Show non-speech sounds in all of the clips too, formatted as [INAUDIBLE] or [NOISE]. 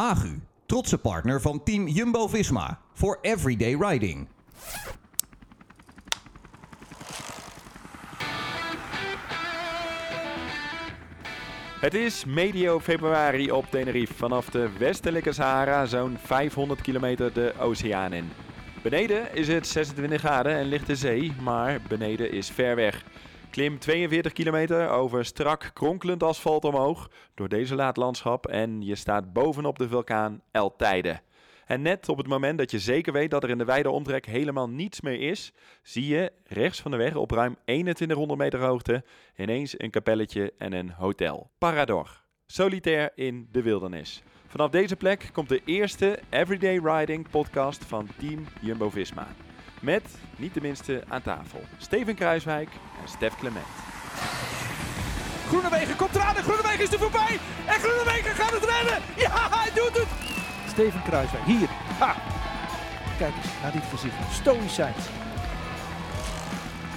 Agu, trotse partner van team Jumbo-Visma voor everyday riding. Het is medio februari op Tenerife vanaf de westelijke Sahara zo'n 500 kilometer de oceaan in. Beneden is het 26 graden en ligt de zee, maar beneden is ver weg. Klim 42 kilometer over strak kronkelend asfalt omhoog door deze laat landschap en je staat bovenop de vulkaan El Teide. En net op het moment dat je zeker weet dat er in de wijde omtrek helemaal niets meer is, zie je rechts van de weg op ruim 2100 meter hoogte ineens een kapelletje en een hotel. Parador. Solitair in de wildernis. Vanaf deze plek komt de eerste Everyday Riding podcast van Team Jumbo-Visma. Met, niet de minste, aan tafel Steven Kruiswijk en Stef Clement. Groenewegen komt eraan en Groenewegen is er voorbij. En Groenewegen gaat het redden. Ja, hij doet het. Steven Kruiswijk, hier. Ha. Kijk eens naar dit gezicht. Stoïcijns.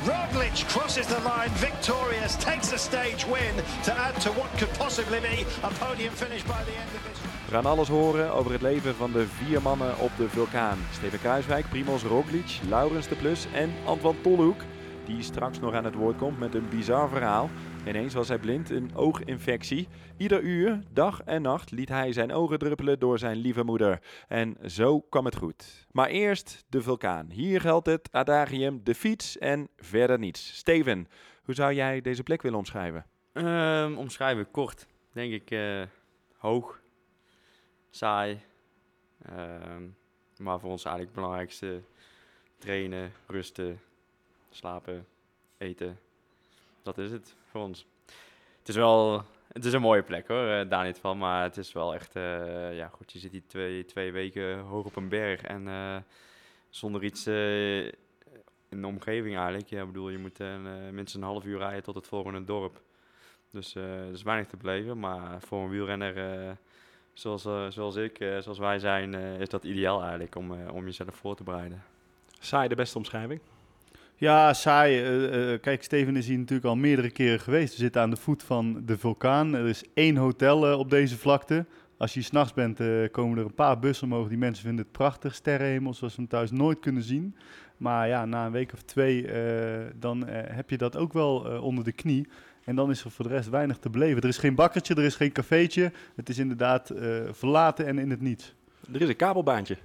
Roglic crosses the line victorious, takes a stage win to add to what could possibly be a podium finish by the end of this. We gaan alles horen over het leven van de vier mannen op de vulkaan. Steven Kruiswijk, Primoz Roglic, Laurens de Plus en Antoine Tolhoek. Die straks nog aan het woord komt met een bizar verhaal. Ineens was hij blind, een ooginfectie. Ieder uur, dag en nacht, liet hij zijn ogen druppelen door zijn lieve moeder. En zo kwam het goed. Maar eerst de vulkaan. Hier geldt het adagium, de fiets en verder niets. Steven, hoe zou jij deze plek willen omschrijven? Um, omschrijven kort, denk ik uh, hoog, saai. Um, maar voor ons eigenlijk het belangrijkste trainen, rusten, slapen, eten. Dat is het voor ons. Het is wel, het is een mooie plek hoor, uh, daar niet van. Maar het is wel echt, uh, ja goed, je zit hier twee, twee weken hoog op een berg. En uh, zonder iets in de omgeving eigenlijk. Ja, bedoel, je moet minstens een half uur rijden tot het volgende dorp. Dus er is weinig te beleven. Maar voor een wielrenner zoals, zoals ik, zoals wij zijn, is dat ideaal eigenlijk om, om jezelf voor te bereiden. Saai de beste omschrijving? Ja, saai. Uh, kijk, Steven is hier natuurlijk al meerdere keren geweest. We zitten aan de voet van de vulkaan. Er is één hotel uh, op deze vlakte. Als je s'nachts bent, komen er een paar bussen omhoog. Die mensen vinden het prachtig. Sterrenhemel, zoals we hem thuis nooit kunnen zien. Maar ja, na een week of twee, dan heb je dat ook wel onder de knie. En dan is er voor de rest weinig te beleven. Er is geen bakkertje, er is geen cafeetje. Het is inderdaad verlaten en in het niets. Er is een kabelbaantje.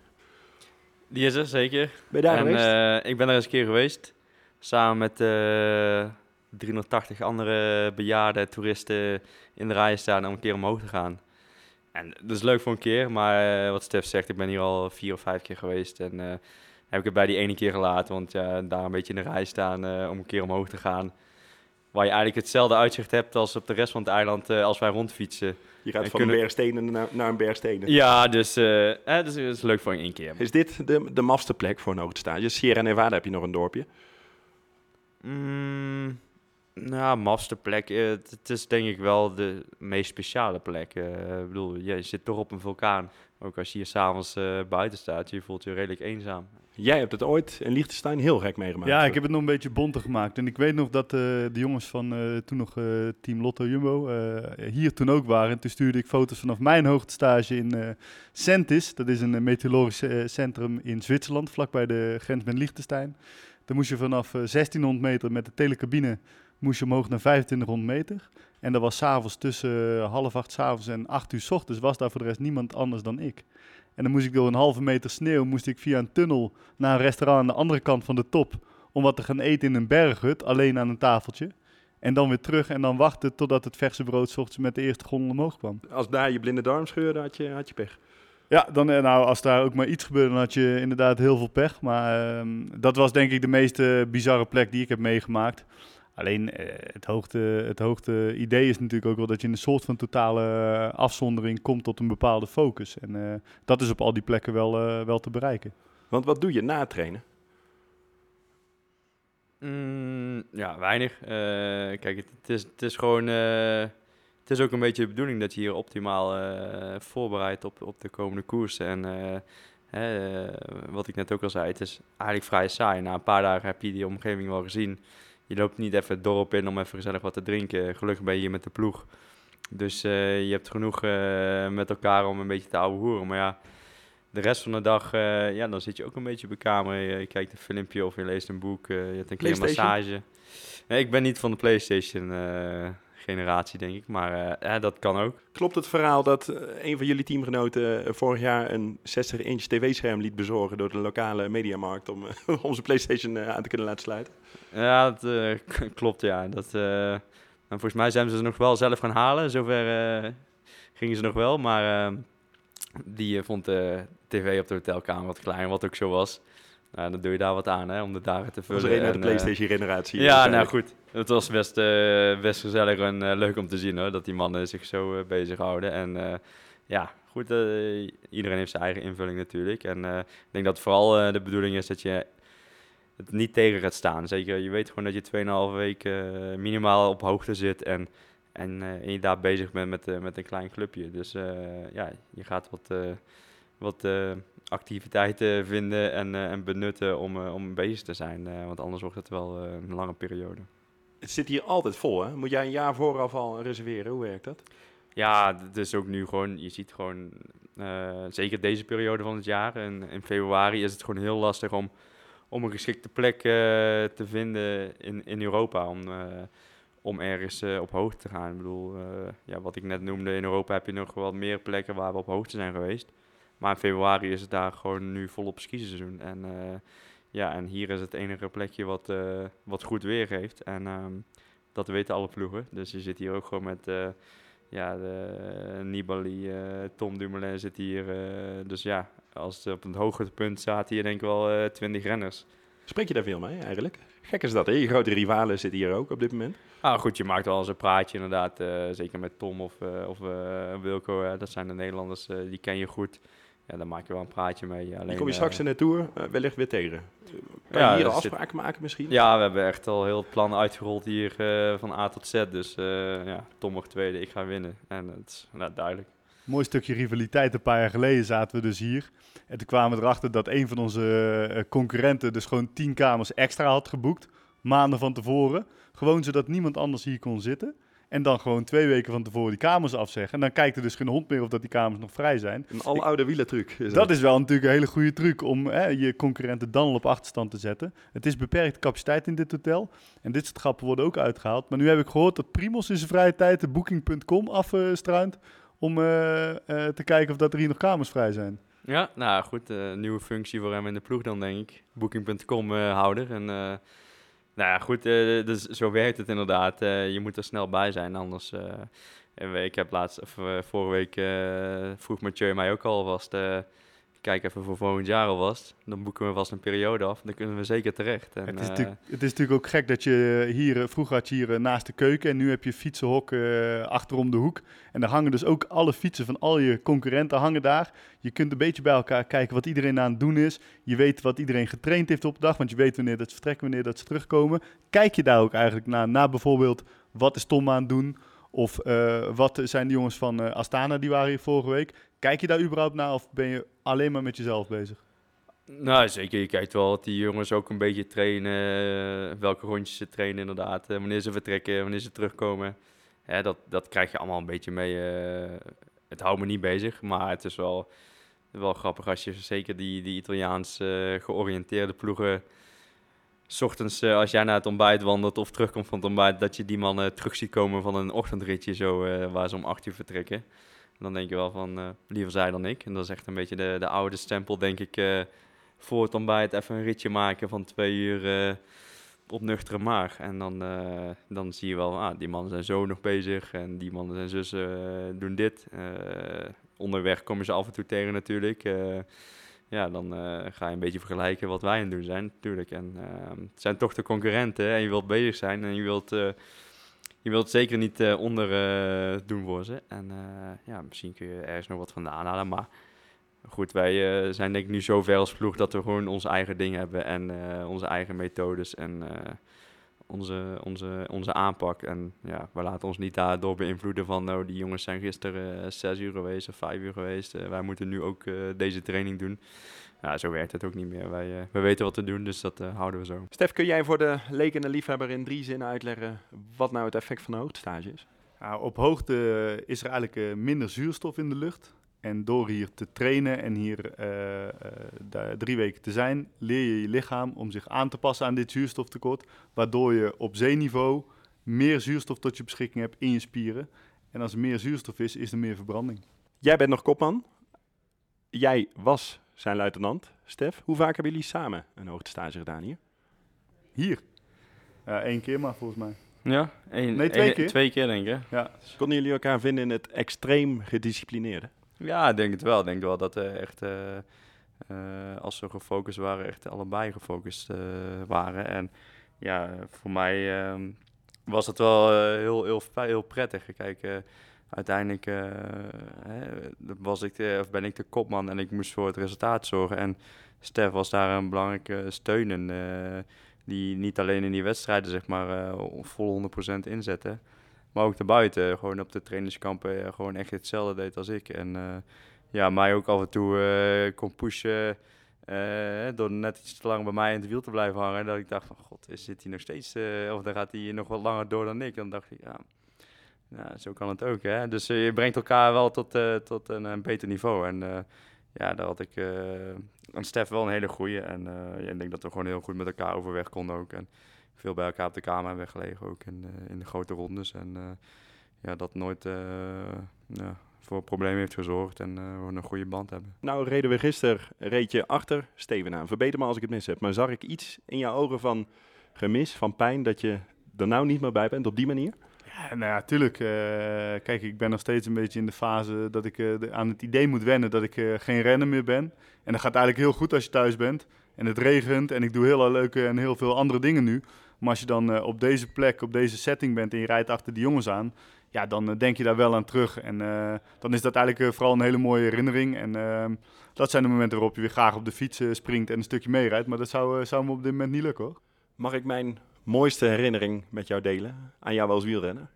Die is er, zeker. Ben je daar en, geweest? ik ben er eens een keer geweest. Samen met uh, 380 andere bejaarde toeristen in de rij staan om een keer omhoog te gaan. En dat is leuk voor een keer, maar uh, wat Stef zegt, ik ben hier al vier of vijf keer geweest. En uh, heb ik het bij die ene keer gelaten, want ja, daar een beetje in de rij staan om een keer omhoog te gaan. Waar je eigenlijk hetzelfde uitzicht hebt als op de rest van het eiland als wij rondfietsen. Je gaat van kunnen... een bergstenen naar, naar een bergstenen. Ja, dus, uh, eh, dus het is leuk voor één keer. Is dit de, de mafste plek voor een hoogtestage? Sierra Nevada heb je nog een dorpje? Mm, nou, mafste plek. Uh, het, is denk ik wel de meest speciale plek. Uh, ik bedoel, je zit toch op een vulkaan. Ook als je hier s'avonds uh, buiten staat, je voelt je redelijk eenzaam. Jij hebt het ooit in Liechtenstein heel gek meegemaakt. Ja, ik heb het nog een beetje bonter gemaakt. En ik weet nog dat uh, de jongens van uh, toen nog uh, Team Lotto Jumbo hier toen ook waren. En toen stuurde ik foto's vanaf mijn hoogtestage in Sentis. Dat is een meteorologisch centrum in Zwitserland, vlakbij de grens met Liechtenstein. Dan moest je vanaf 1600 meter met de telecabine moest je omhoog naar 2500 meter. En dat was s'avonds tussen half acht s'avonds en acht uur s ochtends was daar voor de rest niemand anders dan ik. En dan moest ik door een halve meter sneeuw, moest ik via een tunnel naar een restaurant aan de andere kant van de top. Om wat te gaan eten in een berghut, alleen aan een tafeltje. En dan weer terug en dan wachten totdat het verse brood ochtends met de eerste gondel omhoog kwam. Als daar je blinde darm scheurde, had je, had je pech. Ja, dan, nou, als daar ook maar iets gebeurde, dan had je inderdaad heel veel pech. Maar uh, dat was denk ik de meest uh, bizarre plek die ik heb meegemaakt. Alleen uh, het, hoogte, het hoogte idee is natuurlijk ook wel dat je in een soort van totale uh, afzondering komt tot een bepaalde focus. En uh, dat is op al die plekken wel, wel te bereiken. Want wat doe je na het trainen? Mm, ja, weinig. kijk, het, het, is, het is gewoon. Het is ook een beetje de bedoeling dat je hier optimaal voorbereidt op, op de komende koersen. En hè, wat ik net ook al zei, het is eigenlijk vrij saai. Na een paar dagen heb je die omgeving wel gezien je loopt niet even het dorp in om even gezellig wat te drinken. Gelukkig ben je hier met de ploeg. Dus eh, je hebt genoeg eh, met elkaar om een beetje te ouwe hoeren. Maar ja, de rest van de dag, eh, ja, dan zit je ook een beetje op je kamer. Je, kijkt een filmpje of je leest een boek. eh, je hebt een keer een massage. Nee, ik ben niet van de PlayStation eh, generatie, denk ik. Maar eh, ja, dat kan ook. Klopt het verhaal dat eh, een van jullie teamgenoten eh, vorig jaar een 60-inch tv-scherm liet bezorgen door de lokale mediamarkt om, eh, [LAUGHS] om zijn PlayStation eh, aan te kunnen laten sluiten? Ja, dat eh, [LAUGHS] klopt, ja. Dat, eh, nou, volgens mij zijn ze ze nog wel zelf gaan halen. Zover eh, gingen ze nog wel. Maar eh, die eh, vond de tv op de hotelkamer wat klein, wat ook zo was. Nou, dan doe je daar wat aan, hè, om de dagen te Dat vullen. was er een uit de eh, PlayStation-generatie. ja, nou waarschijnlijk. goed. Het was best, eh, best gezellig en eh, leuk om te zien hoor, dat die mannen zich zo eh, bezighouden. En eh, ja, goed, eh, iedereen heeft zijn eigen invulling natuurlijk. En eh, ik denk dat vooral eh, de bedoeling is dat je het niet tegen gaat staan. Zeker, je weet gewoon dat je 2,5 weken eh, minimaal op hoogte zit en, en, eh, en je daar bezig bent met, eh, met een klein clubje. Dus eh, ja, je gaat wat, eh, wat eh, activiteiten vinden en, eh, en benutten om, eh, om bezig te zijn. eh, want anders wordt het wel een lange periode. Het zit hier altijd vol, hè? Moet jij een jaar vooraf al reserveren? Hoe werkt dat? Ja, is ook nu gewoon, je ziet gewoon, zeker deze periode van het jaar, in, in februari is het gewoon heel lastig om, om een geschikte plek te vinden in, in Europa, om, om ergens op hoogte te gaan. Ik bedoel, ja, wat ik net noemde, in Europa heb je nog wat meer plekken waar we op hoogte zijn geweest. Maar in februari is het daar gewoon nu volop skiseizoen. En, eh, ja, en hier is het enige plekje wat, eh, wat goed weer heeft. En ehm, dat weten alle ploegen. Dus je zit hier ook gewoon met... eh, ja, de, Nibali, Tom Dumoulin zit hier. dus ja, als het op het hoogtepunt staat hier denk ik wel 20 renners. Spreek je daar veel mee eigenlijk? Gek is dat, hè? Je grote rivalen zitten hier ook op dit moment. Ah, goed, je maakt wel eens een praatje inderdaad. zeker met Tom of, of Wilco. dat zijn de Nederlanders, die ken je goed. Ja, daar maak je wel een praatje mee. Die Alleen, kom je eh, straks in de Tour eh, wellicht weer tegen. Kan Ja, je hier zit- afspraken maken misschien? Ja, we hebben echt al heel het plan uitgerold hier eh, van A tot Z. Dus eh, ja, Tom mag tweede, ik ga winnen. En het is nou, duidelijk. Mooi stukje rivaliteit. Een paar jaar geleden zaten we dus hier. En toen kwamen we erachter dat een van onze concurrenten dus gewoon tien kamers extra had geboekt. Maanden van tevoren. Gewoon zodat niemand anders hier kon zitten. En dan gewoon twee weken van tevoren die kamers afzeggen. En dan kijkt er dus geen hond meer of dat die kamers nog vrij zijn. Een aloude wielertruc. Is Dat is wel natuurlijk een hele goede truc om hè, je concurrenten dan al op achterstand te zetten. Het is beperkte capaciteit in dit hotel. En dit soort grappen worden ook uitgehaald. Maar nu heb ik gehoord dat Primos in zijn vrije tijd de booking.com afstruint om eh, eh, te kijken of dat er hier nog kamers vrij zijn. Ja, nou goed, eh, nieuwe functie voor hem in de ploeg dan, denk ik. Booking.com houder. En eh, nou ja, goed, eh, dus zo werkt het inderdaad. Eh, je moet er snel bij zijn, anders... eh, ik heb laatst, of, vorige week vroeg Mathieu mij ook al vast... eh, kijk even voor volgend jaar alvast. Dan boeken we vast een periode af. Dan kunnen we zeker terecht. En, Het is, eh, natuurlijk, het is natuurlijk ook gek dat je hier, eh, vroeger had je hier eh, naast de keuken en nu heb je fietsenhok achterom de hoek. En daar hangen dus ook alle fietsen van al je concurrenten hangen daar. Je kunt een beetje bij elkaar kijken wat iedereen aan het doen is. Je weet wat iedereen getraind heeft op de dag, want je weet wanneer dat ze vertrekken, wanneer dat ze terugkomen. Kijk je daar ook eigenlijk naar, naar bijvoorbeeld wat is Tom aan het doen? Of wat zijn de jongens van Astana, die waren hier vorige week. Kijk je daar überhaupt naar of ben je alleen maar met jezelf bezig? Nou, zeker. Je kijkt wel dat die jongens ook een beetje trainen. eh, welke rondjes ze trainen inderdaad. eh, wanneer ze vertrekken, wanneer ze terugkomen. Dat, dat krijg je allemaal een beetje mee. eh. het houdt me niet bezig, maar het is wel, wel grappig als je zeker die, die Italiaans georiënteerde ploegen... ochtends, als jij naar het ontbijt wandelt of terugkomt van het ontbijt... dat je die mannen terug ziet komen van een ochtendritje zo, waar ze om acht uur vertrekken. En dan denk je wel van, eh, liever zij dan ik. En dat is echt een beetje de, de oude stempel, denk ik... eh, voor het ontbijt even een ritje maken van twee uur eh, op nuchtere maag. En dan, dan zie je wel, ah, die mannen zijn zo nog bezig en die mannen zijn zus eh, doen dit. Onderweg komen ze af en toe tegen natuurlijk. Ja, dan ga je een beetje vergelijken wat wij aan het doen zijn natuurlijk. En eh, het zijn toch de concurrenten en je wilt bezig zijn en je wilt... je wilt zeker niet eh, onder eh, doen voor ze. En eh, ja, misschien kun je ergens nog wat vandaan halen. Maar goed, wij zijn denk ik nu zo ver als ploeg dat we gewoon onze eigen ding hebben en onze eigen methodes en onze, onze, onze aanpak. En ja, we laten ons niet daardoor beïnvloeden van, nou, die jongens zijn gisteren zes uur geweest of vijf uur geweest. Wij moeten nu ook deze training doen. Ja, zo werkt het ook niet meer. Wij, eh, we weten wat te doen, dus dat eh, houden we zo. Stef, kun jij voor de lekende liefhebber in drie zinnen uitleggen wat nou het effect van de hoogtestage is? Nou, op hoogte is er eigenlijk eh, minder zuurstof in de lucht. En door hier te trainen en hier eh, eh, daar drie weken te zijn, leer je je lichaam om zich aan te passen aan dit zuurstoftekort. Waardoor je op zeeniveau meer zuurstof tot je beschikking hebt in je spieren. En als er meer zuurstof is, is er meer verbranding. Jij bent nog kopman. Jij was zijn luitenant, Stef. Hoe vaak hebben jullie samen een hoogtestage gedaan hier? Hier. Ja, één keer maar volgens mij. Ja, één, Nee, twee één- keer. Twee keer denk ik. Ja. Konden jullie elkaar vinden in het extreem gedisciplineerde? Ja, ik denk het wel. Ik denk wel dat we echt, eh, eh, als we gefocust waren, echt allebei gefocust eh, waren. En ja, voor mij ehm, was het wel eh, heel, heel, heel prettig. Kijk, eh, uiteindelijk eh, was ik of ben ik de kopman en ik moest voor het resultaat zorgen. En Stef was daar een belangrijke steun in, eh, die niet alleen in die wedstrijden zeg maar eh, vol 100% inzette. Maar ook daarbuiten, gewoon op de trainingskampen, gewoon echt hetzelfde deed als ik. En ja, mij ook af en toe kon pushen door net iets te lang bij mij in het wiel te blijven hangen. Dat ik dacht van, god, is- zit hij nog steeds, of dan gaat hij nog wat langer door dan ik. Dan dacht ik, ja, ja zo kan het ook. Hè? Dus eh, je brengt elkaar wel tot, eh, tot een, een beter niveau. En eh, ja, daar had ik eh aan Stef wel een hele goeie. En eh, ik denk dat we gewoon heel goed met elkaar overweg konden ook. En veel bij elkaar op de kamer hebben gelegen, ook in, eh, in de grote rondes. En eh, ja, dat nooit eh, voor problemen heeft gezorgd en eh, gewoon een goede band hebben. Nou, reden we gisteren, reed je achter Steven aan. Verbeter me als ik het mis heb. Maar zag ik iets in jouw ogen van gemis, van pijn, dat je er nou niet meer bij bent op die manier? Nou tuurlijk. eh, kijk, ik ben nog steeds een beetje in de fase dat ik eh, aan het idee moet wennen dat ik eh, geen renner meer ben. En dat gaat eigenlijk heel goed als je thuis bent. En het regent en ik doe heel leuke en heel veel andere dingen nu. Maar als je dan op deze plek, op deze setting bent en je rijdt achter die jongens aan, ja, dan denk je daar wel aan terug. En dan is dat eigenlijk vooral een hele mooie herinnering. En ehm, dat zijn de momenten waarop je weer graag op de fiets springt en een stukje meerijdt. Maar dat zou, zou me op dit moment niet lukken hoor. Mag ik mijn mooiste herinnering met jou delen aan jou als wielrenner?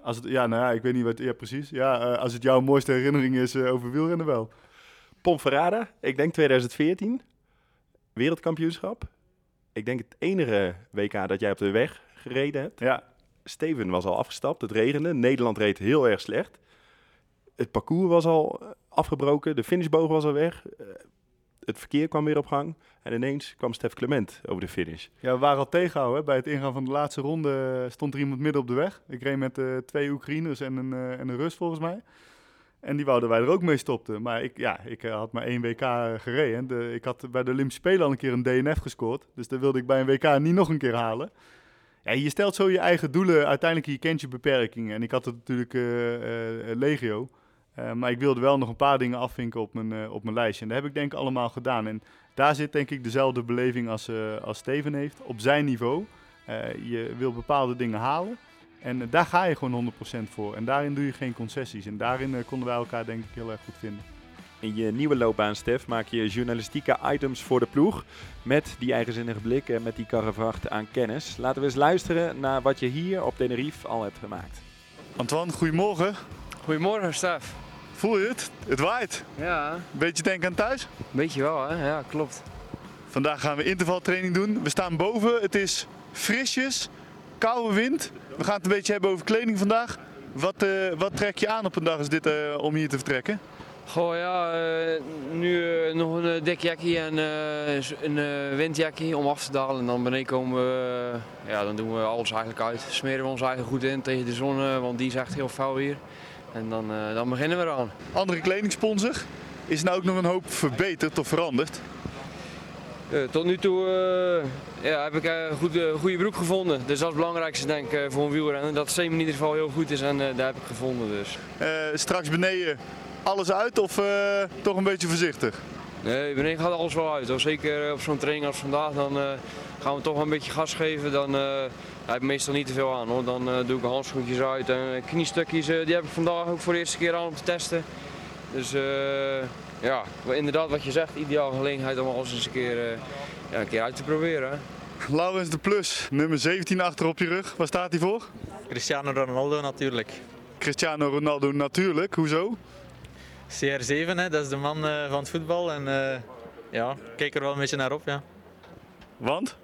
Als het, ja, nou ja, ik weet niet wat. Ja, precies. Ja, eh, als het jouw mooiste herinnering is eh, over wielrennen wel. Ponferrada, ik denk 2014, wereldkampioenschap. Ik denk het enige WK dat jij op de weg gereden hebt. Ja, Steven was al afgestapt, het regende. Nederland reed heel erg slecht. Het parcours was al eh, afgebroken, de finishboog was al weg. Het verkeer kwam weer op gang. En ineens kwam Stef Clement over de finish. ja, we waren al tegenhouden. Bij het ingaan van de laatste ronde stond er iemand midden op de weg. Ik reed met eh, twee Oekraïners en een, eh, en een Rus volgens mij. En die wouden wij er ook mee stopten. Maar ik, ja, ik eh, had maar één WK gereden. De, ik had bij de Olympische Spelen al een keer een DNF gescoord. Dus dat wilde ik bij een WK niet nog een keer halen. Ja, je stelt zo je eigen doelen. Uiteindelijk je kent je beperkingen. En ik had het natuurlijk legio. Eh, maar ik wilde wel nog een paar dingen afvinken op mijn, eh, op mijn lijstje. En dat heb ik denk ik allemaal gedaan. En daar zit denk ik dezelfde beleving als, eh, als Steven heeft. Op zijn niveau. Eh, je wil bepaalde dingen halen. En daar ga je gewoon 100% voor. En daarin doe je geen concessies. En daarin eh, konden wij elkaar denk ik heel erg goed vinden. In je nieuwe loopbaan, Stef, maak je journalistieke items voor de ploeg. Met die eigenzinnige blik en met die karrevracht aan kennis. Laten we eens luisteren naar wat je hier op Tenerife al hebt gemaakt. Antoine, goedemorgen. Goedemorgen, Stef. Voel je het? Het waait. Ja, Beetje denken aan thuis. beetje wel, hè? Ja, klopt. Vandaag gaan we intervaltraining doen. We staan boven. Het is frisjes, koude wind. We gaan het een beetje hebben over kleding vandaag. Wat, eh, wat trek je aan op een dag als dit eh, om hier te vertrekken? Goh, ja, eh, nu nog een dik en een windjakkie om af te dalen. En dan beneden komen we, ja, dan doen we alles eigenlijk uit. Smeren we ons eigenlijk goed in tegen de zon, want die is echt heel fel hier. En dan, eh, dan beginnen we eraan. Andere kledingsponsor. Is nou ook nog een hoop verbeterd of veranderd? Eh, tot nu toe eh, ja, heb ik een goede, goede broek gevonden. Dus dat is het belangrijkste denk ik eh, voor een wielrenner. Dat Semen in ieder geval heel goed is en eh, daar heb ik gevonden dus. Eh, straks beneden alles uit of eh, toch een beetje voorzichtig? Nee, beneden gaat alles wel uit. Zeker op zo'n training als vandaag, dan eh, gaan we toch wel een beetje gas geven. Dan heb ik meestal niet te veel aan hoor. Dan eh, doe ik handschoentjes uit en eh, kniestukjes, eh, die heb ik vandaag ook voor de eerste keer aan om te testen. Dus eh, ja, wel inderdaad wat je zegt, ideaal gelegenheid om alles eens een keer, eh, ja, een keer uit te proberen. hè. Laurens de Plus, nummer 17 achter op je rug. Waar staat hij voor? Cristiano Ronaldo natuurlijk. Cristiano Ronaldo natuurlijk. Hoezo? CR7, hè, dat is de man eh, van het voetbal. En eh, ja, ik kijk er wel een beetje naar op. Ja. Want?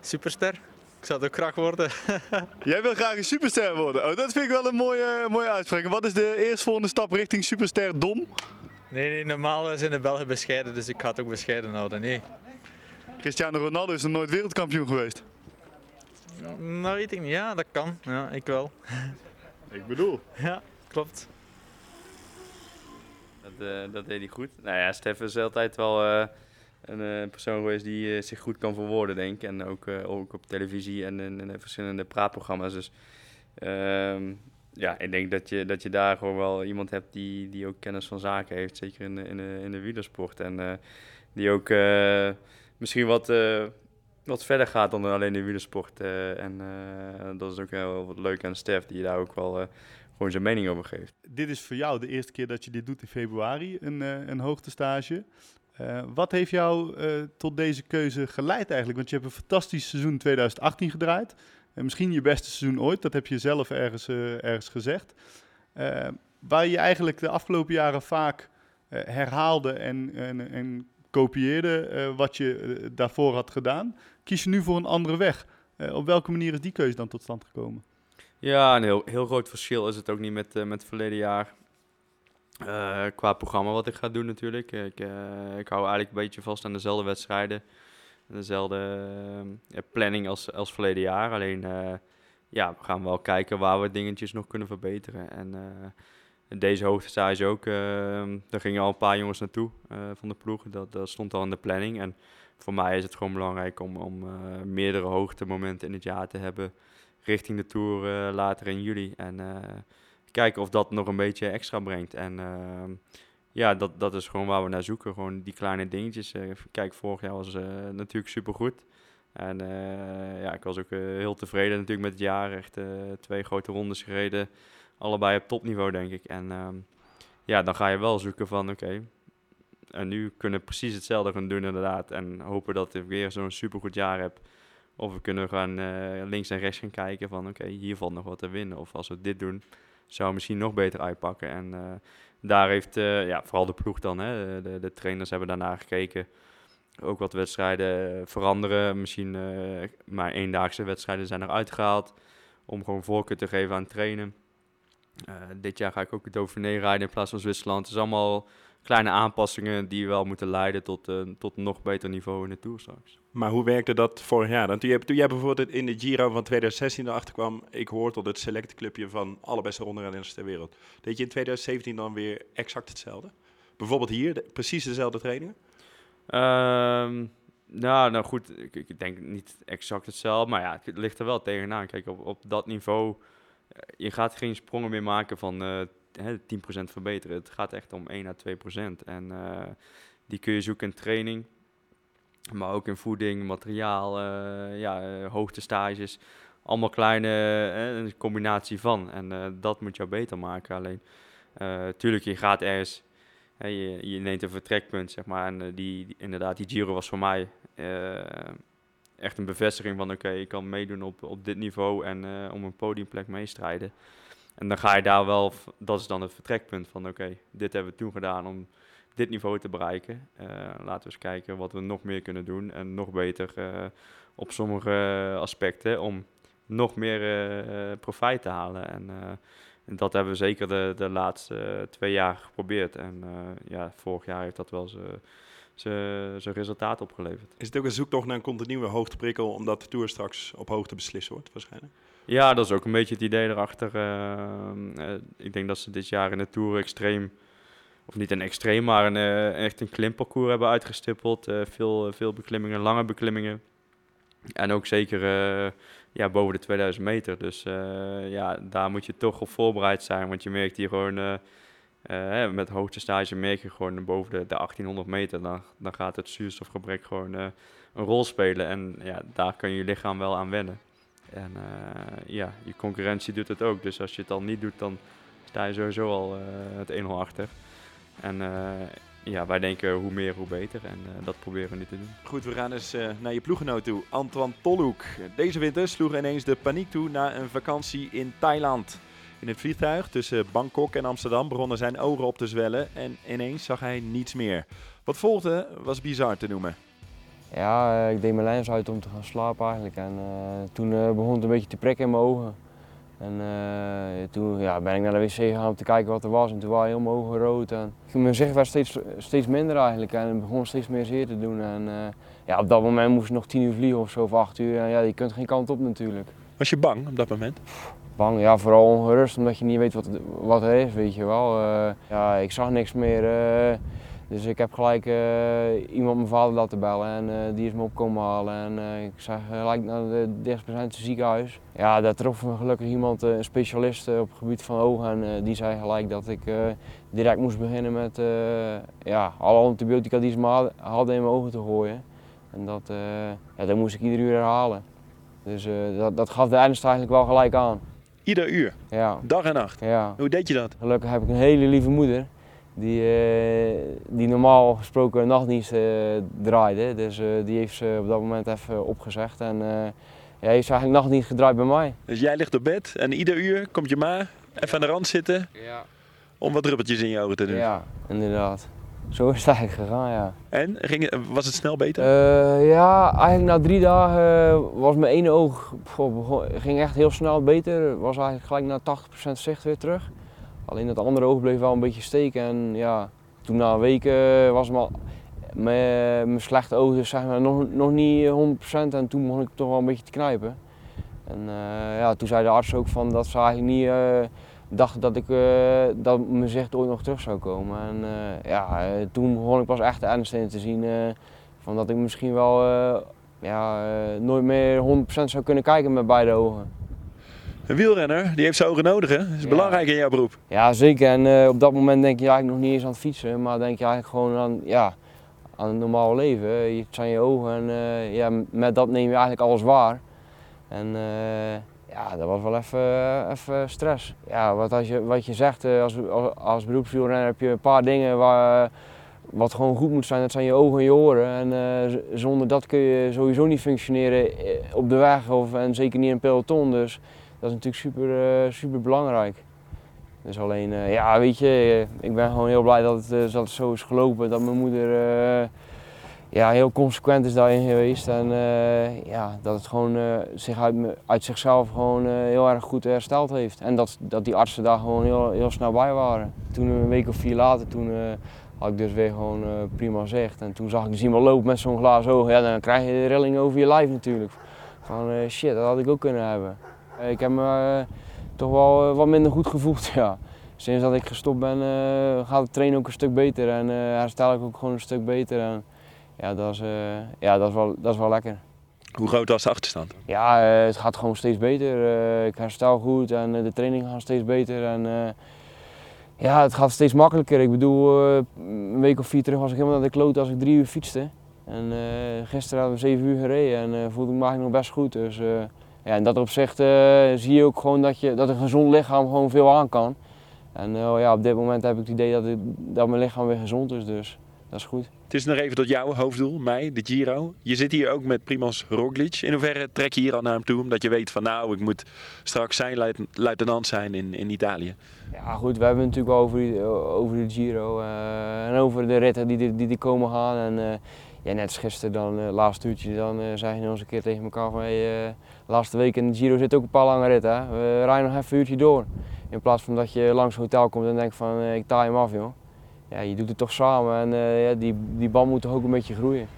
Superster. Ik zou het ook graag worden. [LAUGHS] Jij wil graag een superster worden. Oh, dat vind ik wel een mooie, mooie uitspraak. Wat is de eerstvolgende stap richting superster Dom? Nee, nee, normaal zijn de Belgen bescheiden, dus ik ga het ook bescheiden houden. Nee. Cristiano Ronaldo is nog nooit wereldkampioen geweest. Nou weet ik niet. Ja, dat kan. Ja, ik wel. [LAUGHS] Ik bedoel. Ja, klopt. Dat, eh, dat deed hij goed. Nou ja, Stef is altijd wel eh, een eh, persoon geweest die eh, zich goed kan verwoorden, denk ik. En ook, eh, ook op televisie en in, in verschillende praatprogramma's. Dus ehm, ja, ik denk dat je, dat je daar gewoon wel iemand hebt die, die ook kennis van zaken heeft. Zeker in in de, in de wielersport. En die ook misschien wat, wat verder gaat dan alleen de wielersport. en dat is ook heel leuk aan Stef, die daar ook wel gewoon zijn mening over geeft. Dit is voor jou de eerste keer dat je dit doet in februari, een, een hoogtestage. Eh wat heeft jou eh, tot deze keuze geleid eigenlijk? Want je hebt een fantastisch seizoen 2018 gedraaid. En misschien je beste seizoen ooit, dat heb je zelf ergens, eh, ergens gezegd. Eh, waar je eigenlijk de afgelopen jaren vaak eh, herhaalde en, en, en kopieerde eh, wat je eh, daarvoor had gedaan. Kies je nu voor een andere weg. Eh, op welke manier is die keuze dan tot stand gekomen? Ja, een heel, heel groot verschil is het ook niet met, eh, met het verleden jaar. Eh, qua programma wat ik ga doen natuurlijk. Ik, eh, ik hou eigenlijk een beetje vast aan dezelfde wedstrijden. Dezelfde eh, planning als, als verleden jaar. Alleen ja, we gaan wel kijken waar we dingetjes nog kunnen verbeteren. En deze hoogtestage ook. daar gingen al een paar jongens naartoe van de ploeg. Dat, dat stond al in de planning. En voor mij is het gewoon belangrijk om, om meerdere hoogtemomenten in het jaar te hebben richting de Tour later in juli. En kijken of dat nog een beetje extra brengt. En ehm, ja, dat, dat is gewoon waar we naar zoeken. Gewoon die kleine dingetjes. Eh, kijk, vorig jaar was eh, natuurlijk supergoed. En eh, ja, ik was ook heel tevreden natuurlijk met het jaar. Echt twee grote rondes gereden. Allebei op topniveau, denk ik. En ehm, ja, dan ga je wel zoeken van, oké... en nu kunnen we precies hetzelfde gaan doen inderdaad. En hopen dat ik weer zo'n supergoed jaar heb. Of we kunnen gaan links en rechts gaan kijken van oké, hier valt nog wat te winnen. Of als we dit doen, zou misschien nog beter uitpakken. En eh, daar heeft eh, ja, vooral de ploeg dan, hè, de, de trainers hebben daarna gekeken. Ook wat wedstrijden eh, veranderen. Misschien eh, maar eendaagse wedstrijden zijn eruit gehaald. Om gewoon voorkeur te geven aan trainen. Dit jaar ga ik ook het Dauphiné rijden in plaats van Zwitserland. Het is allemaal kleine aanpassingen die wel moeten leiden tot, tot een nog beter niveau in de Tour straks. Maar hoe werkte dat vorig jaar? Dan toen, jij, toen jij bijvoorbeeld in de Giro van 2016 erachter kwam, ik hoor tot het select clubje van alle beste rondrenners ter wereld. Deed je in 2017 dan weer exact hetzelfde? Bijvoorbeeld hier, de- precies dezelfde trainingen? Ehm, nou, nou goed, ik, ik denk niet exact hetzelfde, maar ja, het ligt er wel tegenaan. Kijk, op, op dat niveau, eh, je gaat geen sprongen meer maken van eh hè, 10% verbeteren. Het gaat echt om 1 à 2%. En eh, die kun je zoeken in training, maar ook in voeding, materiaal, eh ja, eh, hoogtestages. Allemaal kleine, een combinatie van. En dat moet jou beter maken. Alleen, tuurlijk, je gaat ergens je, je neemt een vertrekpunt, zeg maar. En die, inderdaad, die Giro was voor mij echt een bevestiging van... oké, ik kan meedoen op, op dit niveau en eh, om een podiumplek meestrijden. En dan ga je daar wel... Dat is dan het vertrekpunt van... oké, dit hebben we toen gedaan om dit niveau te bereiken. Eh, laten we eens kijken wat we nog meer kunnen doen. En nog beter eh, op sommige aspecten... om nog meer eh, profijt te halen. En... dat hebben we zeker de, de laatste twee jaar geprobeerd. En ja, vorig jaar heeft dat wel zijn resultaat opgeleverd. Is het ook een zoektocht naar een continue hoogteprikkel, omdat de Tour straks op hoogte beslist wordt, waarschijnlijk? Ja, dat is ook een beetje het idee erachter. Ehm, eh, ik denk dat ze dit jaar in de Tour extreem, of niet een extreem, maar een, eh, echt een klimparcours hebben uitgestippeld. Eh, veel, veel beklimmingen, lange beklimmingen. En ook zeker eh, ja, boven de 2000 meter. Dus eh, ja, daar moet je toch op voorbereid zijn. Want je merkt hier gewoon, eh, eh, met hoogtestage merk je gewoon boven de, de 1800 meter. Dan, dan gaat het zuurstofgebrek gewoon eh, een rol spelen. En ja, daar kan je lichaam wel aan wennen. En eh, ja, je concurrentie doet het ook. Dus als je het al niet doet, dan sta je sowieso al eh, het 1-0 achter. En eh, ja, wij denken hoe meer, hoe beter. En dat proberen we nu te doen. Goed, we gaan eens eh, naar je ploeggenoot toe. Antoine Tolhoek. Deze winter sloeg ineens de paniek toe na een vakantie in Thailand. In het vliegtuig tussen Bangkok en Amsterdam begonnen zijn ogen op te zwellen en ineens zag hij niets meer. Wat volgde was bizar te noemen. Ja, eh, ik deed mijn lens uit om te gaan slapen eigenlijk. En eh, toen eh, begon het een beetje te prikken in mijn ogen. En toen ja, ben ik naar de wc gegaan om te kijken wat er was. En toen waren heel mijn ogen rood. En mijn zicht werd steeds, steeds minder eigenlijk. En het begon steeds meer zeer te doen. En ja, op dat moment moest ik nog tien uur vliegen of zo, of acht uur. En ja, je kunt geen kant op natuurlijk. Was je bang op dat moment? Bang, ja, vooral ongerust omdat je niet weet wat, wat er is, weet je wel. Ja, ik zag niks meer. Dus ik heb gelijk eh, iemand mijn vader laten bellen en eh, die is me opkomen halen. En eh, ik zag gelijk naar het dichtstbijzijnde ziekenhuis. Ja, daar trof me gelukkig iemand, een specialist op het gebied van ogen. En die zei gelijk dat ik direct moest beginnen met ja, alle antibiotica die ze me had- hadden in mijn ogen te gooien. En dat, ja, dat moest ik ieder uur herhalen. Dus dat, dat gaf de ernst eigenlijk wel gelijk aan. Ieder uur, Ja, dag en nacht. ja. Hoe deed je dat? Gelukkig heb ik een hele lieve moeder. Die, eh, die normaal gesproken een nachtdienst eh, draaide. Dus eh, die heeft ze op dat moment even opgezegd. En eh ja, heeft ze eigenlijk nachtdienst gedraaid bij mij. Dus jij ligt op bed en ieder uur komt je ma even aan de rand zitten Ja. om wat druppeltjes in je ogen te doen. Ja, inderdaad. Zo is het eigenlijk gegaan, ja. En ging, was het snel beter? Eh, ja, eigenlijk na drie dagen was mijn ene oog, ging echt heel snel beter. Was eigenlijk gelijk naar 80% zicht weer terug. Alleen dat andere oog bleef wel een beetje steken. En ja, toen na een week was mijn, mijn, mijn slechte oog zeg maar nog, nog niet 100% en toen begon ik toch wel een beetje te knijpen. En eh, ja, toen zei de arts ook van dat ze eigenlijk niet eh, dachten dat, ik, eh, dat mijn zicht ooit nog terug zou komen. En ja, toen begon ik pas echt de ernst in te zien. van dat ik misschien wel ja, nooit meer 100% zou kunnen kijken met beide ogen. Een wielrenner, die heeft zijn ogen nodig hè? Dat is Ja. belangrijk in jouw beroep. Ja, zeker. En eh, op dat moment denk je eigenlijk nog niet eens aan het fietsen, maar denk je eigenlijk gewoon aan, ja, aan het normale leven. Het zijn je ogen en eh, ja, met dat neem je eigenlijk alles waar. En eh, ja, dat was wel even, even stress. Ja, wat, als je, wat je zegt, als, als, als beroepswielrenner heb je een paar dingen waar, wat gewoon goed moet zijn. Dat zijn je ogen en je oren. En zonder dat kun je sowieso niet functioneren op de weg of, en zeker niet in een peloton. Dus dat is natuurlijk super, eh, super belangrijk. Dus alleen, eh, ja, weet je, eh, ik ben gewoon heel blij dat het, dat zo is gelopen. Dat mijn moeder ja, heel consequent is daarin geweest. En ja, dat het gewoon zich uit, zichzelf gewoon heel erg goed hersteld heeft. En dat, dat die artsen daar gewoon heel, heel snel bij waren. Toen een week of vier later, toen had ik dus weer gewoon prima zicht. En toen zag ik dus iemand lopen met zo'n glazen oog. Ja, dan krijg je de rilling over je lijf natuurlijk. Van shit, dat had ik ook kunnen hebben. Eh, ik heb me eh, toch wel eh, wat minder goed gevoeld, [LAUGHS] ja. Sinds dat ik gestopt ben gaat het trainen ook een stuk beter en herstel ik ook gewoon een stuk beter. En, ja, dat is, ja dat, is wel, dat is wel lekker. Hoe groot was de achterstand? Ja, het gaat gewoon steeds beter. Ik herstel goed en de trainingen gaan steeds beter. En, ja, het gaat steeds makkelijker. Ik bedoel, een week of vier terug was ik helemaal naar de kloot als ik drie uur fietste. En gisteren hadden we zeven uur gereden en voelde ik me eigenlijk nog best goed. Dus ja, in dat opzicht eh, zie je ook gewoon dat, je, dat een gezond lichaam gewoon veel aan kan. En eh, ja, op dit moment heb ik het idee dat, het- dat mijn lichaam weer gezond is, dus dat is goed. Het is nog even tot jouw hoofddoel, mij, de Giro. Je zit hier ook met Primoz Roglic. In hoeverre trek je hier al naar hem toe? Omdat je weet van nou, ik moet straks zijn luit- luitenant zijn in, in Italië. Ja goed, we hebben het natuurlijk wel over, over de Giro eh, en over de ritten die, die, die, komen gaan. En ja, net als gisteren, dan, laatste uurtje, dan zei je nog eens een keer tegen elkaar van hey, laatste week in de Giro zit ook een paar lange ritten. We rijden nog even een uurtje door. In plaats van dat je langs het hotel komt en denkt van eh, ik taai hem af joh. Ja, je doet het toch samen en eh, ja, die, die band moet toch ook een beetje groeien.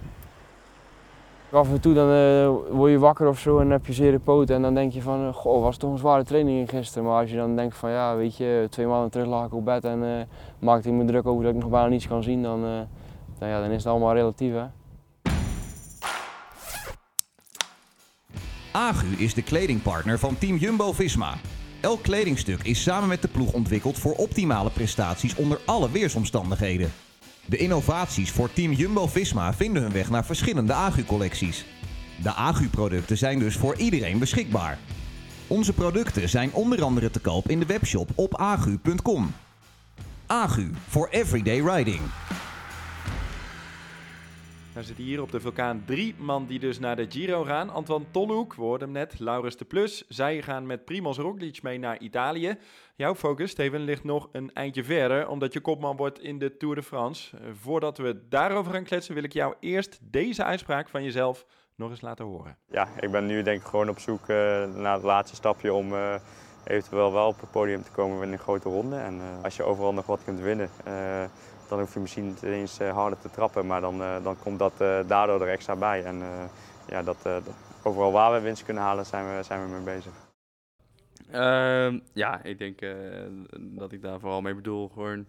Af en toe dan eh, word je wakker of zo en heb je zere poten en dan denk je van, goh, was toch een zware training gisteren. Maar als je dan denkt van, ja, weet je, twee maanden terug lag ik op bed en maakte ik me druk over dat ik nog bijna niets kan zien, dan, dan, ja, dan is het allemaal relatief hè. Agu is de kledingpartner van Team Jumbo-Visma. Elk kledingstuk is samen met de ploeg ontwikkeld voor optimale prestaties onder alle weersomstandigheden. De innovaties voor Team Jumbo-Visma vinden hun weg naar verschillende Agu-collecties. De Agu-producten zijn dus voor iedereen beschikbaar. Onze producten zijn onder andere te koop in de webshop op agu.com. Agu for everyday riding. Er zitten hier op de vulkaan drie man die dus naar de Giro gaan. Antoine Tolhoek, we hoorden hem net, Laurens de Plus. Zij gaan met Primoz Roglic mee naar Italië. Jouw focus, Steven, ligt nog een eindje verder, omdat je kopman wordt in de Tour de France. Eh, voordat we daarover gaan kletsen, wil ik jou eerst deze uitspraak van jezelf nog eens laten horen. Ja, ik ben nu denk ik gewoon op zoek uh, naar het laatste stapje om uh, eventueel wel op het podium te komen in een grote ronde. En als je overal nog wat kunt winnen, dan hoef je misschien niet eens harder te trappen, maar dan, dan komt dat daardoor er extra bij. En ja, dat, overal waar we winst kunnen halen, zijn we, zijn we mee bezig. Uh, ja, ik denk dat ik daar vooral mee bedoel. Gewoon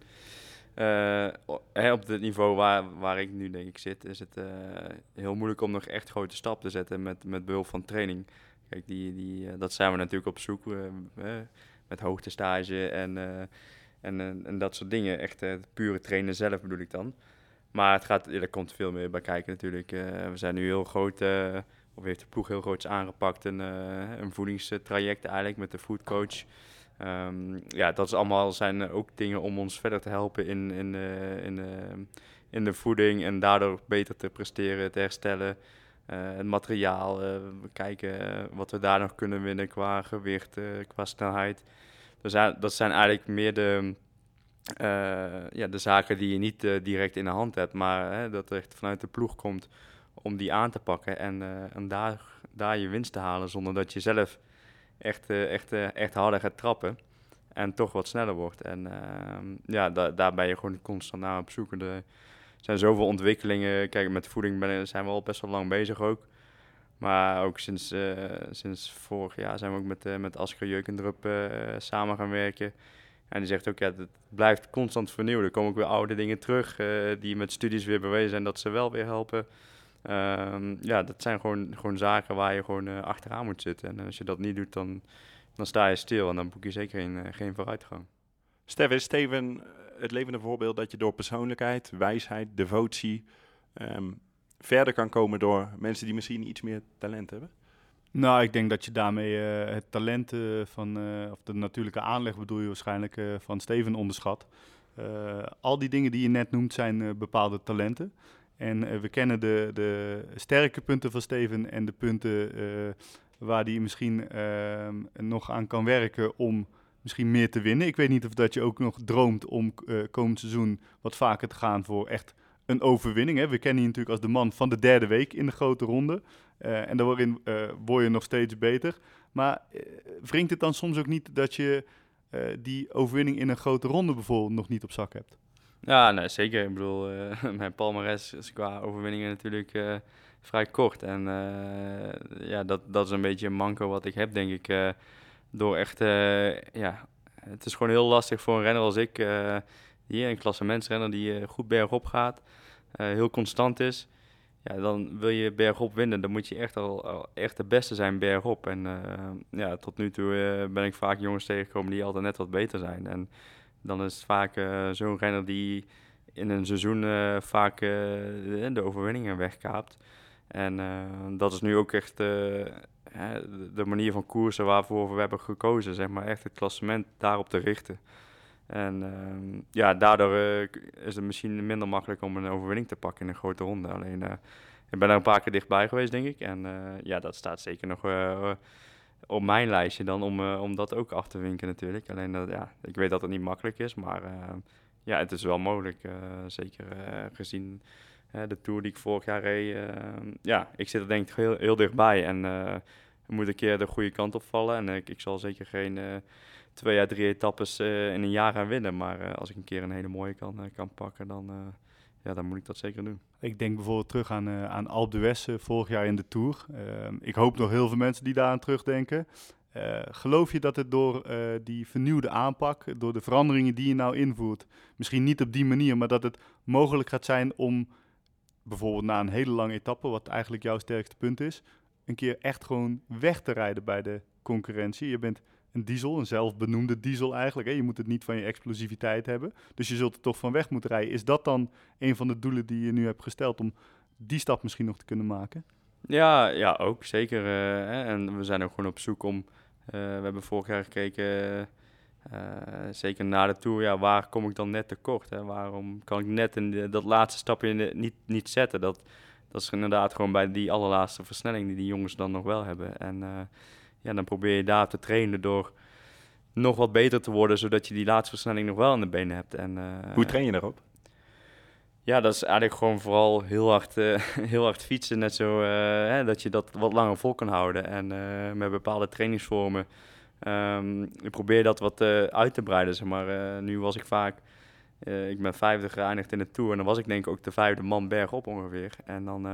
op het niveau waar, waar ik nu denk ik zit, is het heel moeilijk om nog echt grote stap te zetten met, met behulp van training. Kijk, die, die, dat zijn we natuurlijk op zoek met hoogtestage en, en, en dat soort dingen. Echt pure trainen zelf bedoel ik dan. Maar het gaat, er komt veel meer bij kijken natuurlijk. we zijn nu heel groot of heeft de ploeg heel groots aangepakt. Een, een voedingstraject eigenlijk met de foodcoach. Um, ja, dat is allemaal zijn ook dingen om ons verder te helpen in, in, uh, in, uh, in de voeding en daardoor beter te presteren, te herstellen. het materiaal, we kijken wat we daar nog kunnen winnen qua gewicht, qua snelheid. Dus dat zijn eigenlijk meer de, ja, de zaken die je niet direct in de hand hebt, maar dat het echt vanuit de ploeg komt om die aan te pakken en, uh, en daar, daar je winst te halen zonder dat je zelf echt, echt, echt harder gaat trappen en toch wat sneller wordt. En ehm, ja, da daar ben je gewoon constant naar op zoek. Er zijn zoveel ontwikkelingen. Kijk, met voeding zijn we al best wel lang bezig ook. Maar ook sinds, sinds vorig jaar zijn we ook met, met Asker Jeukendrup samen gaan werken. En die zegt ook, ja, het blijft constant vernieuwen. Er komen ook weer oude dingen terug die met studies weer bewezen zijn dat ze wel weer helpen. Um, ja, dat zijn gewoon, gewoon zaken waar je gewoon uh, achteraan moet zitten. En als je dat niet doet, dan, dan sta je stil en dan boek je zeker geen, geen vooruitgang. Stef, is Steven eh, het levende voorbeeld dat je door persoonlijkheid, wijsheid, devotie um, verder kan komen door mensen die misschien iets meer talent hebben? Nou, ik denk dat je daarmee uh, het talent uh, van, uh, of de natuurlijke aanleg bedoel je waarschijnlijk, van Steven onderschat. al die dingen die je net noemt zijn bepaalde talenten. En we kennen de, de sterke punten van Steven en de punten waar hij misschien uh, nog aan kan werken om misschien meer te winnen. Ik weet niet of dat je ook nog droomt om eh, komend seizoen wat vaker te gaan voor echt een overwinning. Hè. We kennen je natuurlijk als de man van de derde week in de grote ronde. en daarin word je nog steeds beter. Maar wringt het dan soms ook niet dat je die overwinning in een grote ronde bijvoorbeeld nog niet op zak hebt? Ja, nee, zeker. Ik bedoel, [LAUGHS] mijn palmares is qua overwinningen natuurlijk vrij kort. En ja, dat, dat is een beetje een manco wat ik heb, denk ik. door echt, ja, het is gewoon heel lastig voor een renner als ik, die een klassementsrenner die goed bergop gaat, heel constant is. Ja, dan wil je bergop winnen, dan moet je echt al, echt de beste zijn bergop. En ja, tot nu toe ben ik vaak jongens tegengekomen die altijd net wat beter zijn. En dan is het vaak zo'n renner die in een seizoen vaak de, overwinningen wegkaapt. En dat is nu ook echt de manier van koersen waarvoor we hebben gekozen. Zeg maar echt het klassement daarop te richten. En ehm, ja, daardoor is het misschien minder makkelijk om een overwinning te pakken in een grote ronde. Alleen, ik ben er een paar keer dichtbij geweest, denk ik. En ja, dat staat zeker nog op mijn lijstje dan om, om dat ook af te winken natuurlijk. Alleen ja, ik weet dat het niet makkelijk is, maar uh, ja, het is wel mogelijk. Zeker gezien de Tour die ik vorig jaar reed. ja, ik zit er denk ik heel, heel dichtbij en we moeten een keer de goede kant opvallen. En ik, ik zal zeker geen twee à drie etappes in een jaar gaan winnen. Maar als ik een keer een hele mooie kan, kan pakken, dan ja, dan moet ik dat zeker doen. Ik denk bijvoorbeeld terug aan, aan Alpe d'Huez vorig jaar in de Tour. Uh, ik hoop nog heel veel mensen die daar aan terugdenken. Eh, geloof je dat het door die vernieuwde aanpak, door de veranderingen die je nou invoert, misschien niet op die manier, maar dat het mogelijk gaat zijn om bijvoorbeeld na een hele lange etappe, wat eigenlijk jouw sterkste punt is, een keer echt gewoon weg te rijden bij de concurrentie. Je bent een diesel, een zelfbenoemde diesel eigenlijk. Hè? Je moet het niet van je explosiviteit hebben. Dus je zult er toch van weg moeten rijden. Is dat dan een van de doelen die je nu hebt gesteld om die stap misschien nog te kunnen maken? Ja, ja ook zeker. Uh, en we zijn ook gewoon op zoek om. Uh, we hebben vorig jaar gekeken, uh, zeker na de tour, ja, waar kom ik dan net tekort? Hè? Waarom kan ik net in de, dat laatste stapje niet, niet zetten? Dat, dat is inderdaad gewoon bij die allerlaatste versnelling die die jongens dan nog wel hebben. En eh, ja, dan probeer je daar te trainen door nog wat beter te worden, zodat je die laatste versnelling nog wel in de benen hebt. En, eh, Hoe train je daarop? Ja, dat is eigenlijk gewoon vooral heel hard, eh, [LAUGHS] heel hard fietsen. Net zo eh, hè, dat je dat wat langer vol kan houden. En met bepaalde trainingsvormen. ehm, ik probeer dat wat uit te breiden. Zeg maar. Nu was ik vaak. ik ben vijfde geëindigd in de tour. En dan was ik denk ik ook de vijfde man bergop ongeveer. En dan,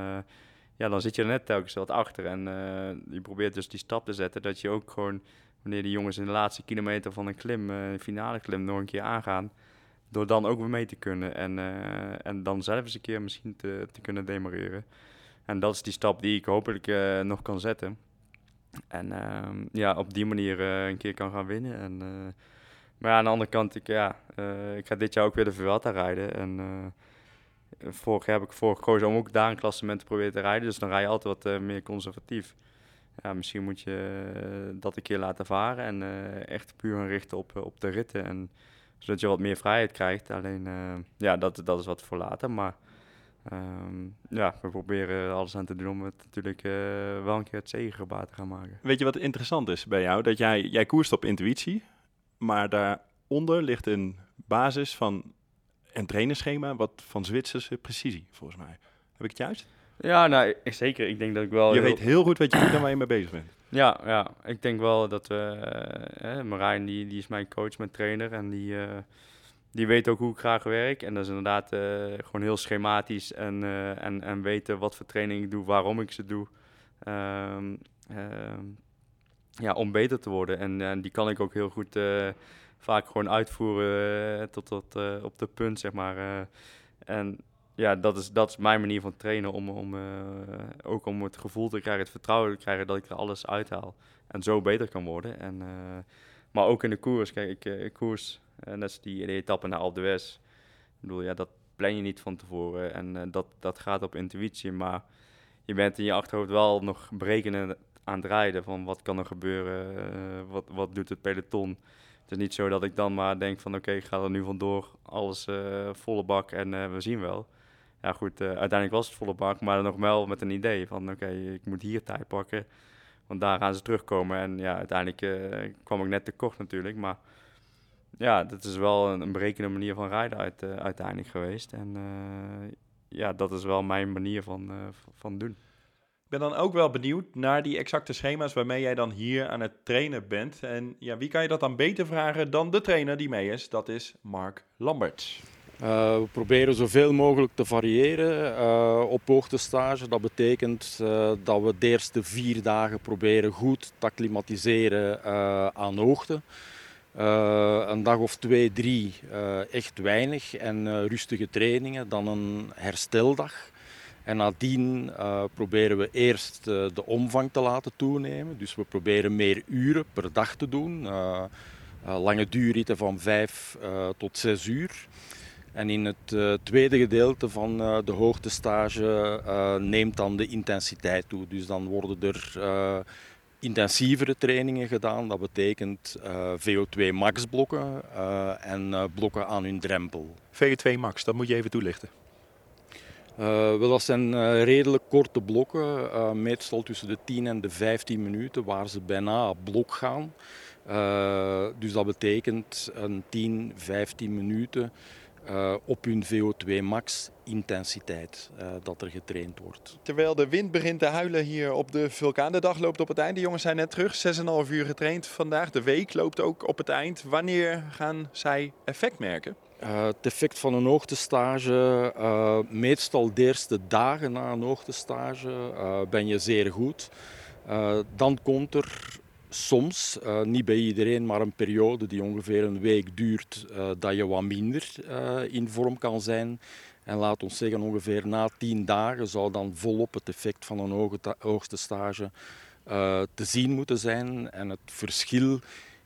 ja, dan zit je er net telkens wat achter. En eh, je probeert dus die stap te zetten. Dat je ook gewoon, wanneer die jongens in de laatste kilometer van een klim, eh, een finale klim, nog een keer aangaan door dan ook weer mee te kunnen en, eh, en dan zelf eens een keer misschien te, te kunnen demareren. En dat is die stap die ik hopelijk eh, nog kan zetten. En ehm, ja, op die manier eh, een keer kan gaan winnen. En, eh, maar ja, aan de andere kant, ik, ja, eh, ik ga dit jaar ook weer de Vuelta rijden. En eh, vorig heb ik voor gekozen om ook daar een klassement te proberen te rijden. Dus dan rij je altijd wat eh, meer conservatief. Ja, misschien moet je eh, dat een keer laten varen en eh, echt puur gaan richten op, op de ritten. En, zodat je wat meer vrijheid krijgt. Alleen, ja, dat, dat is wat voor later. Maar ehm, ja, we proberen er alles aan te doen om het natuurlijk wel een keer het zegengebaar te gaan maken. Weet je wat interessant is bij jou? Dat jij, jij koerst op intuïtie, maar daaronder ligt een basis van een trainerschema wat van Zwitserse precisie, volgens mij. Heb ik het juist? Ja, nou, ik- zeker. Ik denk dat ik wel... Je heel- weet heel goed wat je doet en waar je mee bezig bent. [CLEARS THROAT] Ja, ja, ik denk wel dat we... eh, eh, Marijn, die, die is mijn coach, mijn trainer. En die, eh, die weet ook hoe ik graag werk. En dat is inderdaad eh, gewoon heel schematisch. En, en, en weten wat voor training ik doe, waarom ik ze doe. Ehm, ehm, ja, om beter te worden. En, en die kan ik ook heel goed vaak gewoon uitvoeren eh, tot, tot eh, op de punt, zeg maar. eh. en ja, dat is, dat is mijn manier van trainen. Om, om, ook om het gevoel te krijgen, het vertrouwen te krijgen dat ik er alles uithaal. En zo beter kan worden. En, maar ook in de koers. Kijk, ik, koers, net als die, die etappe naar Alpe d'Huez. Ik bedoel, ja, dat plan je niet van tevoren. En dat, dat gaat op intuïtie. Maar je bent in je achterhoofd wel nog berekenen aan het rijden. Van wat kan er gebeuren? wat, wat doet het peloton? Het is niet zo dat ik dan maar denk van oké, ik ga er nu vandoor. Alles eh, volle bak en eh, we zien wel. Ja goed, eh, uiteindelijk was het volle bak, maar nog wel met een idee van oké, ik moet hier tijd pakken. Want daar gaan ze terugkomen. En ja, uiteindelijk kwam ik net tekort natuurlijk. Maar ja, dat is wel een, een berekende manier van rijden uit, uiteindelijk geweest. En ja, dat is wel mijn manier van, van doen. Ben dan ook wel benieuwd naar die exacte schema's waarmee jij dan hier aan het trainen bent. En ja, wie kan je dat dan beter vragen dan de trainer die mee is? Dat is Mark Lamberts. Uh, we proberen zoveel mogelijk te variëren uh, op hoogtestage. Dat betekent uh, dat we de eerste vier dagen proberen goed te acclimatiseren aan hoogte. Een dag of twee, drie echt weinig en rustige trainingen, dan een hersteldag. En nadien uh, proberen we eerst uh, de omvang te laten toenemen. Dus we proberen meer uren per dag te doen. Uh, lange duurritten van vijf tot zes uur. En in het tweede gedeelte van de hoogtestage neemt dan de intensiteit toe. Dus dan worden er intensievere trainingen gedaan. Dat betekent uh, VO2 max blokken en blokken aan hun drempel. VO2 max, dat moet je even toelichten. Wel, dat zijn redelijk korte blokken, meestal tussen de 10 en de 15 minuten, waar ze bijna blok gaan. dus dat betekent een 10, 15 minuten op hun VO2 max intensiteit dat er getraind wordt. Terwijl de wind begint te huilen hier op de vulkaan. De dag loopt op het eind. De jongens zijn net terug. 6,5 uur getraind vandaag. De week loopt ook op het eind. Wanneer gaan zij effect merken? Uh, het effect van een hoogtestage, uh, meestal de eerste dagen na een hoogtestage, uh, ben je zeer goed. dan komt er soms, niet bij iedereen, maar een periode die ongeveer een week duurt, dat je wat minder in vorm kan zijn. En laat ons zeggen, ongeveer na tien dagen zou dan volop het effect van een hoogste stage te zien moeten zijn. En het verschil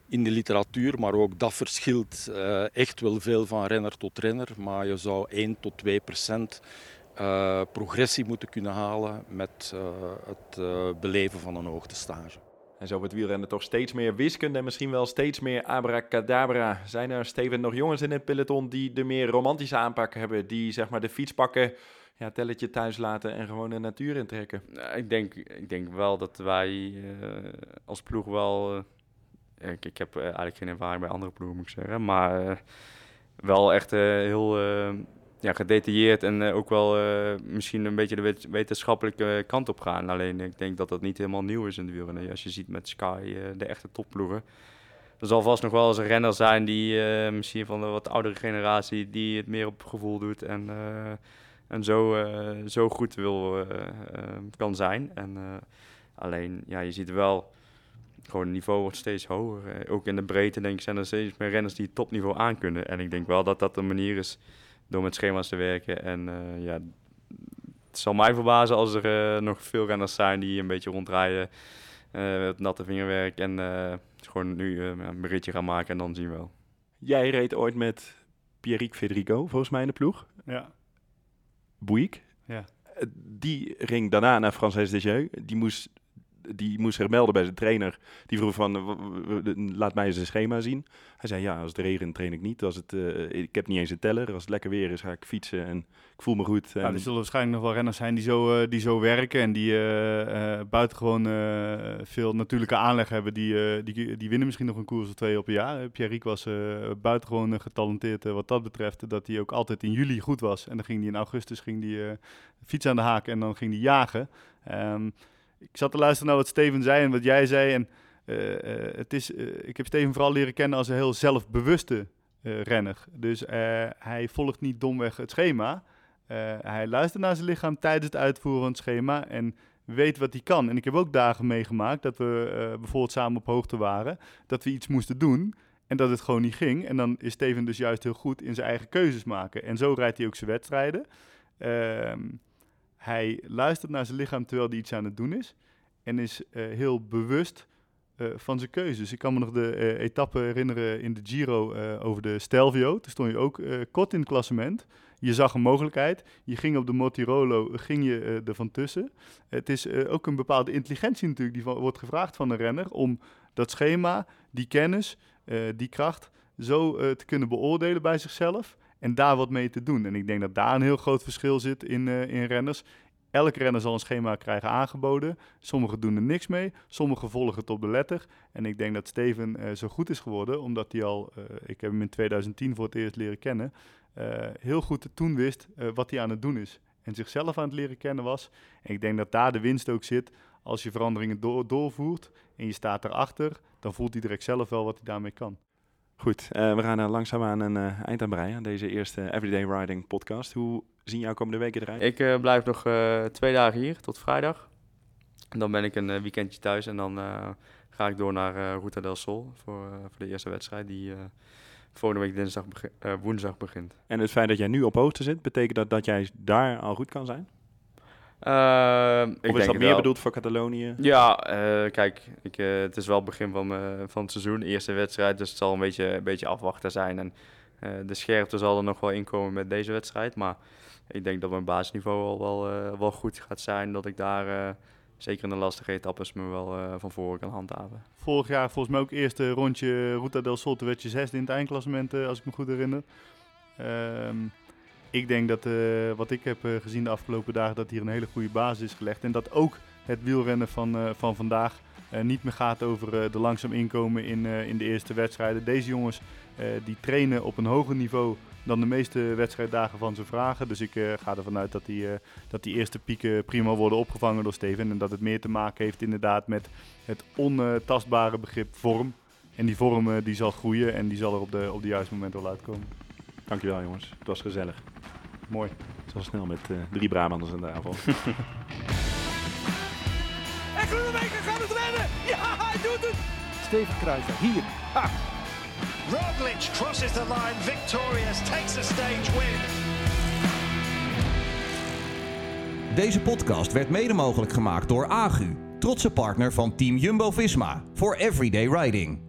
in de literatuur, maar ook dat verschilt echt wel veel van renner tot renner. Maar je zou 1 tot 2 procent progressie moeten kunnen halen met het beleven van een hoogtestage. En zo wordt wielrennen toch steeds meer wiskunde en misschien wel steeds meer abracadabra. Zijn er, Steven, nog jongens in het peloton die de meer romantische aanpak hebben? Die zeg maar de fiets pakken, ja, telletje thuis laten en gewoon de natuur intrekken? Nou, ik, denk, ik denk wel dat wij eh, als ploeg wel... eh, ik, ik heb eh, eigenlijk geen ervaring bij andere ploegen, moet ik zeggen. Maar eh, wel echt eh, heel ja, gedetailleerd en ook wel misschien een beetje de wet- wetenschappelijke kant op gaan. Alleen ik denk dat dat niet helemaal nieuw is in de wielrennen. Als je ziet met Sky, de echte topploegen. Er zal vast nog wel eens een renner zijn die misschien van de wat oudere generatie... die het meer op gevoel doet en, en zo, zo goed wil, kan zijn. En, alleen, ja, je ziet wel... Gewoon het niveau wordt steeds hoger. Eh, ook in de breedte denk ik zijn er steeds meer renners die het topniveau aankunnen. En ik denk wel dat dat een manier is door met schema's te werken. En eh, ja, het zal mij verbazen als er eh, nog veel renners zijn die een beetje rondrijden. eh met natte vingerwerk en eh, gewoon nu een ritje gaan maken en dan zien we wel. Jij reed ooit met Pierrick Federico, volgens mij in de ploeg. Ja. Bouygues. Ja. Die ging daarna naar Frances Desjeux. Die moest, die moest zich melden bij zijn trainer. Die vroeg van, laat mij eens een schema zien. Hij zei, ja, als het regent train ik niet. Als het, eh, ik heb niet eens een teller. Als het lekker weer is, ga ik fietsen en ik voel me goed. Ja, En- er zullen waarschijnlijk nog wel renners zijn die zo, eh, die zo werken en die eh, buitengewoon veel natuurlijke aanleg hebben. Die, die, die winnen misschien nog een koers of twee op een jaar. Pierre Riek was buitengewoon getalenteerd wat dat betreft. Dat hij ook altijd in juli goed was. En dan ging hij in augustus ging die, fiets aan de haak en dan ging hij jagen. Ehm, ik zat te luisteren naar wat Steven zei en wat jij zei. En eh, eh, het is, eh, ik heb Steven vooral leren kennen als een heel zelfbewuste renner. Dus hij volgt niet domweg het schema. Hij luistert naar zijn lichaam tijdens het uitvoeren van het schema en weet wat hij kan. En ik heb ook dagen meegemaakt dat we bijvoorbeeld samen op hoogte waren, dat we iets moesten doen en dat het gewoon niet ging. En dan is Steven dus juist heel goed in zijn eigen keuzes maken. En zo rijdt hij ook zijn wedstrijden. Ehm, hij luistert naar zijn lichaam terwijl hij iets aan het doen is en is eh, heel bewust eh, van zijn keuzes. Ik kan me nog de eh, etappe herinneren in de Giro over de Stelvio. Toen stond je ook kort in het klassement. Je zag een mogelijkheid. Je ging op de Motirolo, ging je er van tussen. Het is ook een bepaalde intelligentie natuurlijk die wordt gevraagd van een renner om dat schema, die kennis, die kracht zo te kunnen beoordelen bij zichzelf en daar wat mee te doen. En ik denk dat daar een heel groot verschil zit in, eh, in renners. Elke renner zal een schema krijgen aangeboden. Sommigen doen er niks mee, sommigen volgen het op de letter. En ik denk dat Steven eh, zo goed is geworden, omdat hij al, eh, ik heb hem in 2010 voor het eerst leren kennen, heel goed toen wist wat hij aan het doen is. En zichzelf aan het leren kennen was. En ik denk dat daar de winst ook zit. Als je veranderingen door, doorvoert en je staat erachter, dan voelt hij direct zelf wel wat hij daarmee kan. Goed, eh, we gaan er langzaamaan een eh, eind aan breien aan deze eerste Everyday Riding podcast. Hoe zien jouw komende weken eruit? Ik eh, blijf nog twee dagen hier, tot vrijdag. En dan ben ik een weekendje thuis en dan ga ik door naar Ruta del Sol voor, voor de eerste wedstrijd die volgende week dinsdag woensdag begint. En het feit dat jij nu op hoogte zit, betekent dat dat jij daar al goed kan zijn? Ik of is denk dat het meer wel. bedoeld voor Catalonië? Ja, eh, kijk, ik, eh, het is wel het begin van, eh, van het seizoen, eerste wedstrijd, dus het zal een beetje, een beetje afwachten zijn. En eh, de scherpte zal er nog wel inkomen met deze wedstrijd, maar ik denk dat mijn basisniveau al wel, eh, wel goed gaat zijn, dat ik daar eh, zeker in de lastige etappes me wel eh, van voren kan handhaven. Vorig jaar volgens mij ook eerste rondje Ruta del Sol, toen werd je zesde in het eindklassement, als ik me goed herinner. Ehm, ik denk dat, eh, wat ik heb eh, gezien de afgelopen dagen, dat hier een hele goede basis is gelegd. En dat ook het wielrennen van, eh, van vandaag niet meer gaat over de langzaam inkomen in, in de eerste wedstrijden. Deze jongens die trainen op een hoger niveau dan de meeste wedstrijddagen van ze vragen. Dus ik ga ervan uit dat die, dat die eerste pieken prima worden opgevangen door Steven. En dat het meer te maken heeft inderdaad met het ontastbare begrip vorm. En die vorm die zal groeien en die zal er op de, op de juiste moment wel uitkomen. Dankjewel jongens, het was gezellig. Mooi. Zo snel met eh, drie Brabanders aan tafel. [LAUGHS] En Groenewegen gaat het redden. Ja, hij doet het. Steven Kruijswijk, hier. Ha. Roglic crosses the line victorious, takes a stage win. Deze podcast werd mede mogelijk gemaakt door Agu, trotse partner van Team Jumbo-Visma voor Everyday Riding.